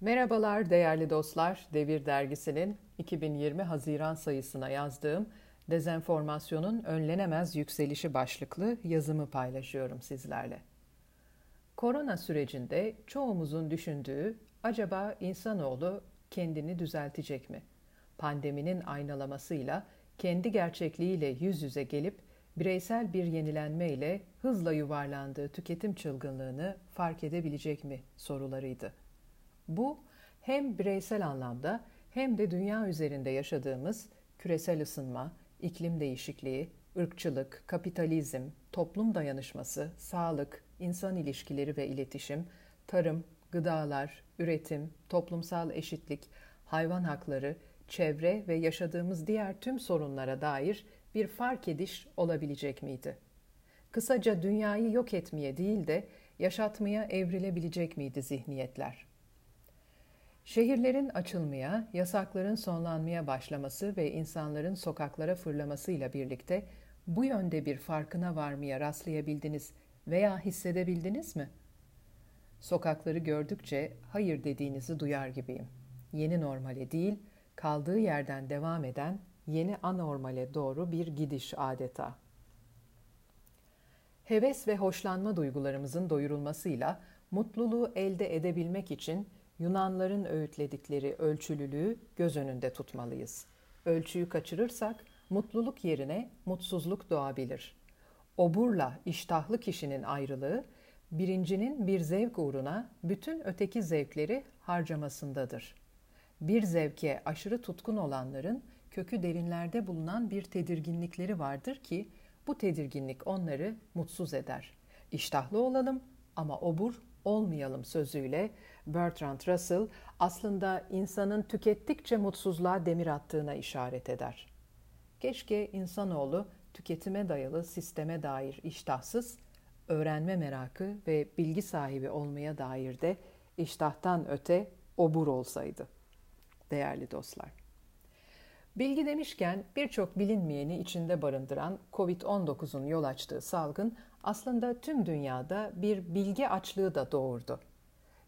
Merhabalar değerli dostlar. Devir Dergisi'nin 2020 Haziran sayısına yazdığım Dezenformasyonun Önlenemez Yükselişi başlıklı yazımı paylaşıyorum sizlerle. Korona sürecinde çoğumuzun düşündüğü acaba insanoğlu kendini düzeltecek mi? Pandeminin aynalamasıyla kendi gerçekliğiyle yüz yüze gelip bireysel bir yenilenme ile hızla yuvarlandığı tüketim çılgınlığını fark edebilecek mi sorularıydı. Bu hem bireysel anlamda hem de dünya üzerinde yaşadığımız küresel ısınma, iklim değişikliği, ırkçılık, kapitalizm, toplum dayanışması, sağlık, insan ilişkileri ve iletişim, tarım, gıdalar, üretim, toplumsal eşitlik, hayvan hakları, çevre ve yaşadığımız diğer tüm sorunlara dair bir fark ediş olabilecek miydi? Kısaca dünyayı yok etmeye değil de yaşatmaya evrilebilecek miydi zihniyetler? Şehirlerin açılmaya, yasakların sonlanmaya başlaması ve insanların sokaklara fırlamasıyla birlikte bu yönde bir farkına varmaya rastlayabildiniz veya hissedebildiniz mi? Sokakları gördükçe hayır dediğinizi duyar gibiyim. Yeni normale değil, kaldığı yerden devam eden yeni anormale doğru bir gidiş adeta. Heves ve hoşlanma duygularımızın doyurulmasıyla mutluluğu elde edebilmek için Yunanların öğütledikleri ölçülülüğü göz önünde tutmalıyız. Ölçüyü kaçırırsak mutluluk yerine mutsuzluk doğabilir. Oburla iştahlı kişinin ayrılığı, birincinin bir zevk uğruna bütün öteki zevkleri harcamasındadır. Bir zevke aşırı tutkun olanların kökü derinlerde bulunan bir tedirginlikleri vardır ki bu tedirginlik onları mutsuz eder. İştahlı olalım ama obur olmayalım sözüyle Bertrand Russell aslında insanın tükettikçe mutsuzluğa demir attığına işaret eder. Keşke insanoğlu tüketime dayalı sisteme dair iştahsız, öğrenme merakı ve bilgi sahibi olmaya dair de iştahtan öte obur olsaydı. Değerli dostlar. Bilgi demişken birçok bilinmeyeni içinde barındıran COVID-19'un yol açtığı salgın aslında tüm dünyada bir bilgi açlığı da doğurdu.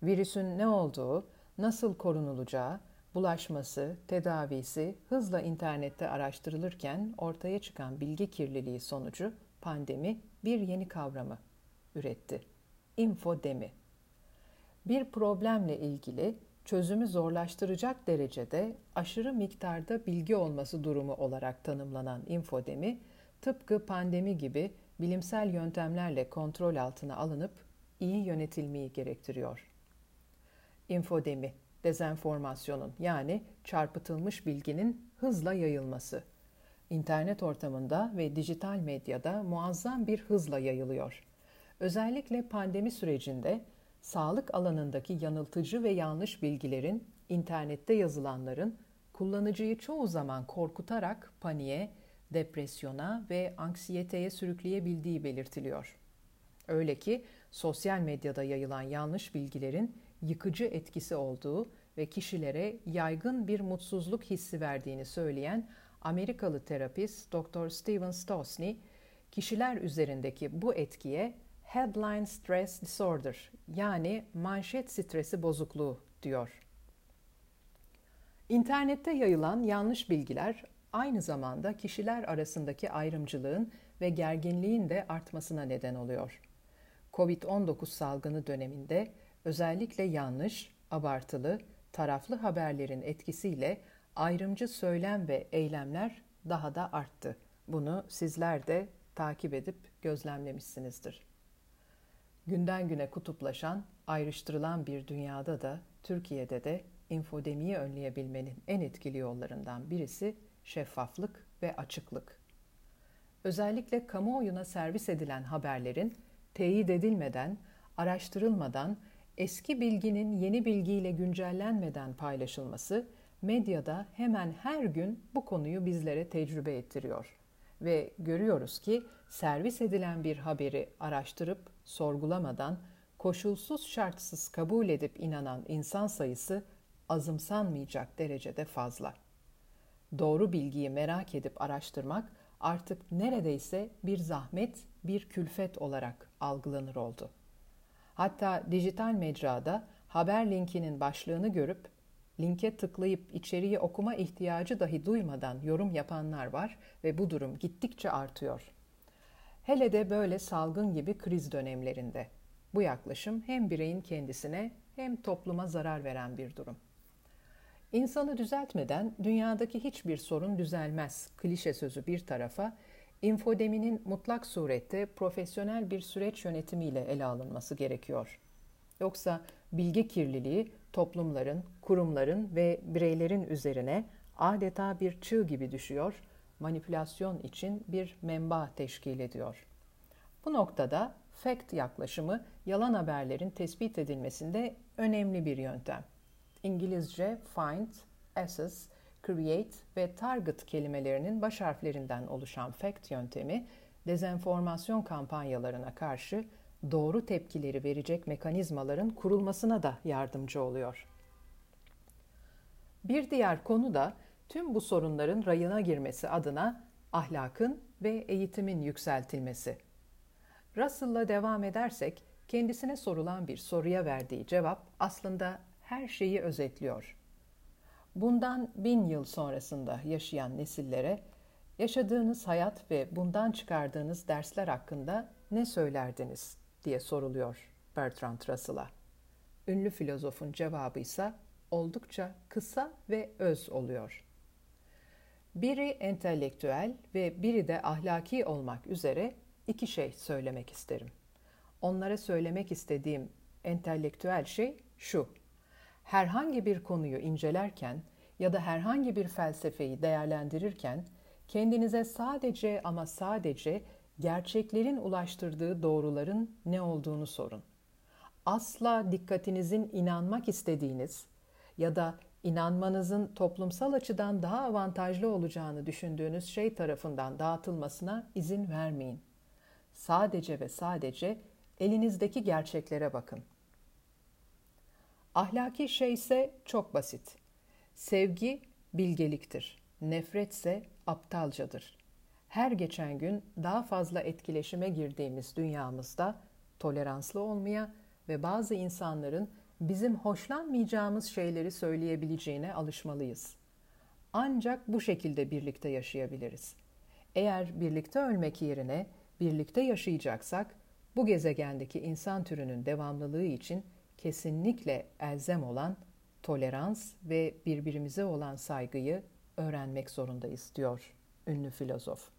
Virüsün ne olduğu, nasıl korunulacağı, bulaşması, tedavisi hızla internette araştırılırken ortaya çıkan bilgi kirliliği sonucu pandemi bir yeni kavramı üretti. Infodemi. Bir problemle ilgili çözümü zorlaştıracak derecede aşırı miktarda bilgi olması durumu olarak tanımlanan infodemi, tıpkı pandemi gibi bilimsel yöntemlerle kontrol altına alınıp iyi yönetilmeyi gerektiriyor. Infodemi, dezenformasyonun yani çarpıtılmış bilginin hızla yayılması. İnternet ortamında ve dijital medyada muazzam bir hızla yayılıyor. Özellikle pandemi sürecinde sağlık alanındaki yanıltıcı ve yanlış bilgilerin internette yazılanların kullanıcıyı çoğu zaman korkutarak paniğe, depresyona ve anksiyeteye sürükleyebildiği belirtiliyor. Öyle ki sosyal medyada yayılan yanlış bilgilerin yıkıcı etkisi olduğu ve kişilere yaygın bir mutsuzluk hissi verdiğini söyleyen Amerikalı terapist Dr. Steven Stosny, kişiler üzerindeki bu etkiye headline stress disorder yani manşet stresi bozukluğu diyor. İnternette yayılan yanlış bilgiler aynı zamanda kişiler arasındaki ayrımcılığın ve gerginliğin de artmasına neden oluyor. Covid-19 salgını döneminde özellikle yanlış, abartılı, taraflı haberlerin etkisiyle ayrımcı söylem ve eylemler daha da arttı. Bunu sizler de takip edip gözlemlemişsinizdir. Günden güne kutuplaşan, ayrıştırılan bir dünyada da Türkiye'de de infodemiyi önleyebilmenin en etkili yollarından birisi şeffaflık ve açıklık. Özellikle kamuoyuna servis edilen haberlerin teyit edilmeden, araştırılmadan, eski bilginin yeni bilgiyle güncellenmeden paylaşılması medyada hemen her gün bu konuyu bizlere tecrübe ettiriyor. Ve görüyoruz ki servis edilen bir haberi araştırıp sorgulamadan koşulsuz şartsız kabul edip inanan insan sayısı azımsanmayacak derecede fazla. Doğru bilgiyi merak edip araştırmak artık neredeyse bir zahmet, bir külfet olarak algılanır oldu. Hatta dijital mecrada haber linkinin başlığını görüp linke tıklayıp içeriği okuma ihtiyacı dahi duymadan yorum yapanlar var ve bu durum gittikçe artıyor. Hele de böyle salgın gibi kriz dönemlerinde. Bu yaklaşım hem bireyin kendisine hem topluma zarar veren bir durum. İnsanı düzeltmeden dünyadaki hiçbir sorun düzelmez. Klişe sözü bir tarafa, infodeminin mutlak surette profesyonel bir süreç yönetimiyle ele alınması gerekiyor. Yoksa bilgi kirliliği toplumların, kurumların ve bireylerin üzerine adeta bir çığ gibi düşüyor, manipülasyon için bir menba teşkil ediyor. Bu noktada fact yaklaşımı yalan haberlerin tespit edilmesinde önemli bir yöntem. İngilizce find, assess, create ve target kelimelerinin baş harflerinden oluşan fact yöntemi, dezenformasyon kampanyalarına karşı doğru tepkileri verecek mekanizmaların kurulmasına da yardımcı oluyor. Bir diğer konu da tüm bu sorunların rayına girmesi adına ahlakın ve eğitimin yükseltilmesi. Russell'la devam edersek kendisine sorulan bir soruya verdiği cevap aslında her şeyi özetliyor. Bundan bin yıl sonrasında yaşayan nesillere yaşadığınız hayat ve bundan çıkardığınız dersler hakkında ne söylerdiniz diye soruluyor Bertrand Russell'a. Ünlü filozofun cevabı ise oldukça kısa ve öz oluyor. Biri entelektüel ve biri de ahlaki olmak üzere iki şey söylemek isterim. Onlara söylemek istediğim entelektüel şey şu herhangi bir konuyu incelerken ya da herhangi bir felsefeyi değerlendirirken kendinize sadece ama sadece gerçeklerin ulaştırdığı doğruların ne olduğunu sorun. Asla dikkatinizin inanmak istediğiniz ya da inanmanızın toplumsal açıdan daha avantajlı olacağını düşündüğünüz şey tarafından dağıtılmasına izin vermeyin. Sadece ve sadece elinizdeki gerçeklere bakın.'' Ahlaki şey ise çok basit. Sevgi bilgeliktir. Nefretse aptalcadır. Her geçen gün daha fazla etkileşime girdiğimiz dünyamızda toleranslı olmaya ve bazı insanların bizim hoşlanmayacağımız şeyleri söyleyebileceğine alışmalıyız. Ancak bu şekilde birlikte yaşayabiliriz. Eğer birlikte ölmek yerine birlikte yaşayacaksak bu gezegendeki insan türünün devamlılığı için kesinlikle elzem olan tolerans ve birbirimize olan saygıyı öğrenmek zorundayız diyor ünlü filozof.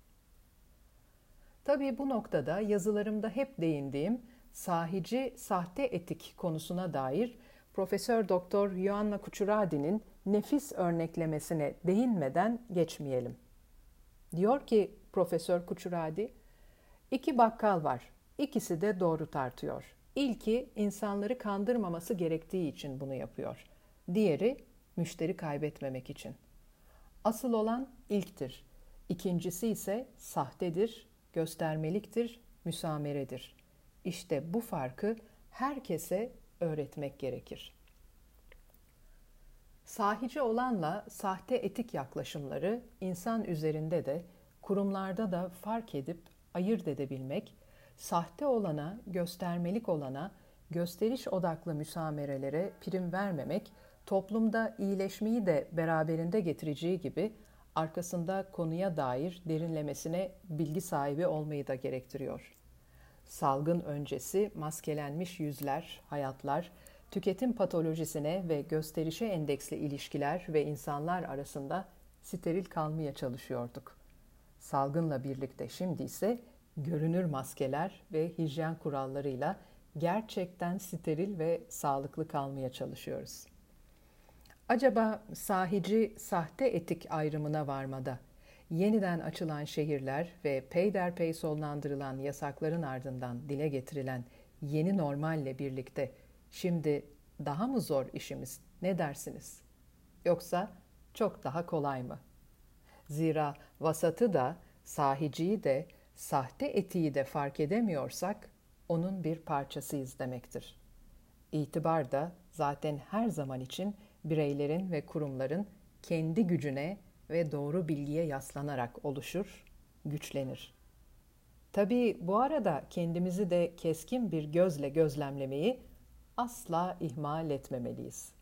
Tabii bu noktada yazılarımda hep değindiğim sahici sahte etik konusuna dair Profesör Doktor Ioanna Kuchuradi'nin nefis örneklemesine değinmeden geçmeyelim. Diyor ki Profesör Kuchuradi, iki bakkal var. İkisi de doğru tartıyor. İlki insanları kandırmaması gerektiği için bunu yapıyor. Diğeri müşteri kaybetmemek için. Asıl olan ilktir. İkincisi ise sahtedir, göstermeliktir, müsameredir. İşte bu farkı herkese öğretmek gerekir. Sahici olanla sahte etik yaklaşımları insan üzerinde de kurumlarda da fark edip ayırt edebilmek sahte olana, göstermelik olana, gösteriş odaklı müsamerelere prim vermemek, toplumda iyileşmeyi de beraberinde getireceği gibi arkasında konuya dair derinlemesine bilgi sahibi olmayı da gerektiriyor. Salgın öncesi maskelenmiş yüzler, hayatlar, tüketim patolojisine ve gösterişe endeksli ilişkiler ve insanlar arasında steril kalmaya çalışıyorduk. Salgınla birlikte şimdi ise görünür maskeler ve hijyen kurallarıyla gerçekten steril ve sağlıklı kalmaya çalışıyoruz. Acaba sahici sahte etik ayrımına varmada yeniden açılan şehirler ve peyderpey sonlandırılan yasakların ardından dile getirilen yeni normalle birlikte şimdi daha mı zor işimiz ne dersiniz? Yoksa çok daha kolay mı? Zira vasatı da sahiciyi de sahte etiği de fark edemiyorsak onun bir parçasıyız demektir. İtibar da zaten her zaman için bireylerin ve kurumların kendi gücüne ve doğru bilgiye yaslanarak oluşur, güçlenir. Tabii bu arada kendimizi de keskin bir gözle gözlemlemeyi asla ihmal etmemeliyiz.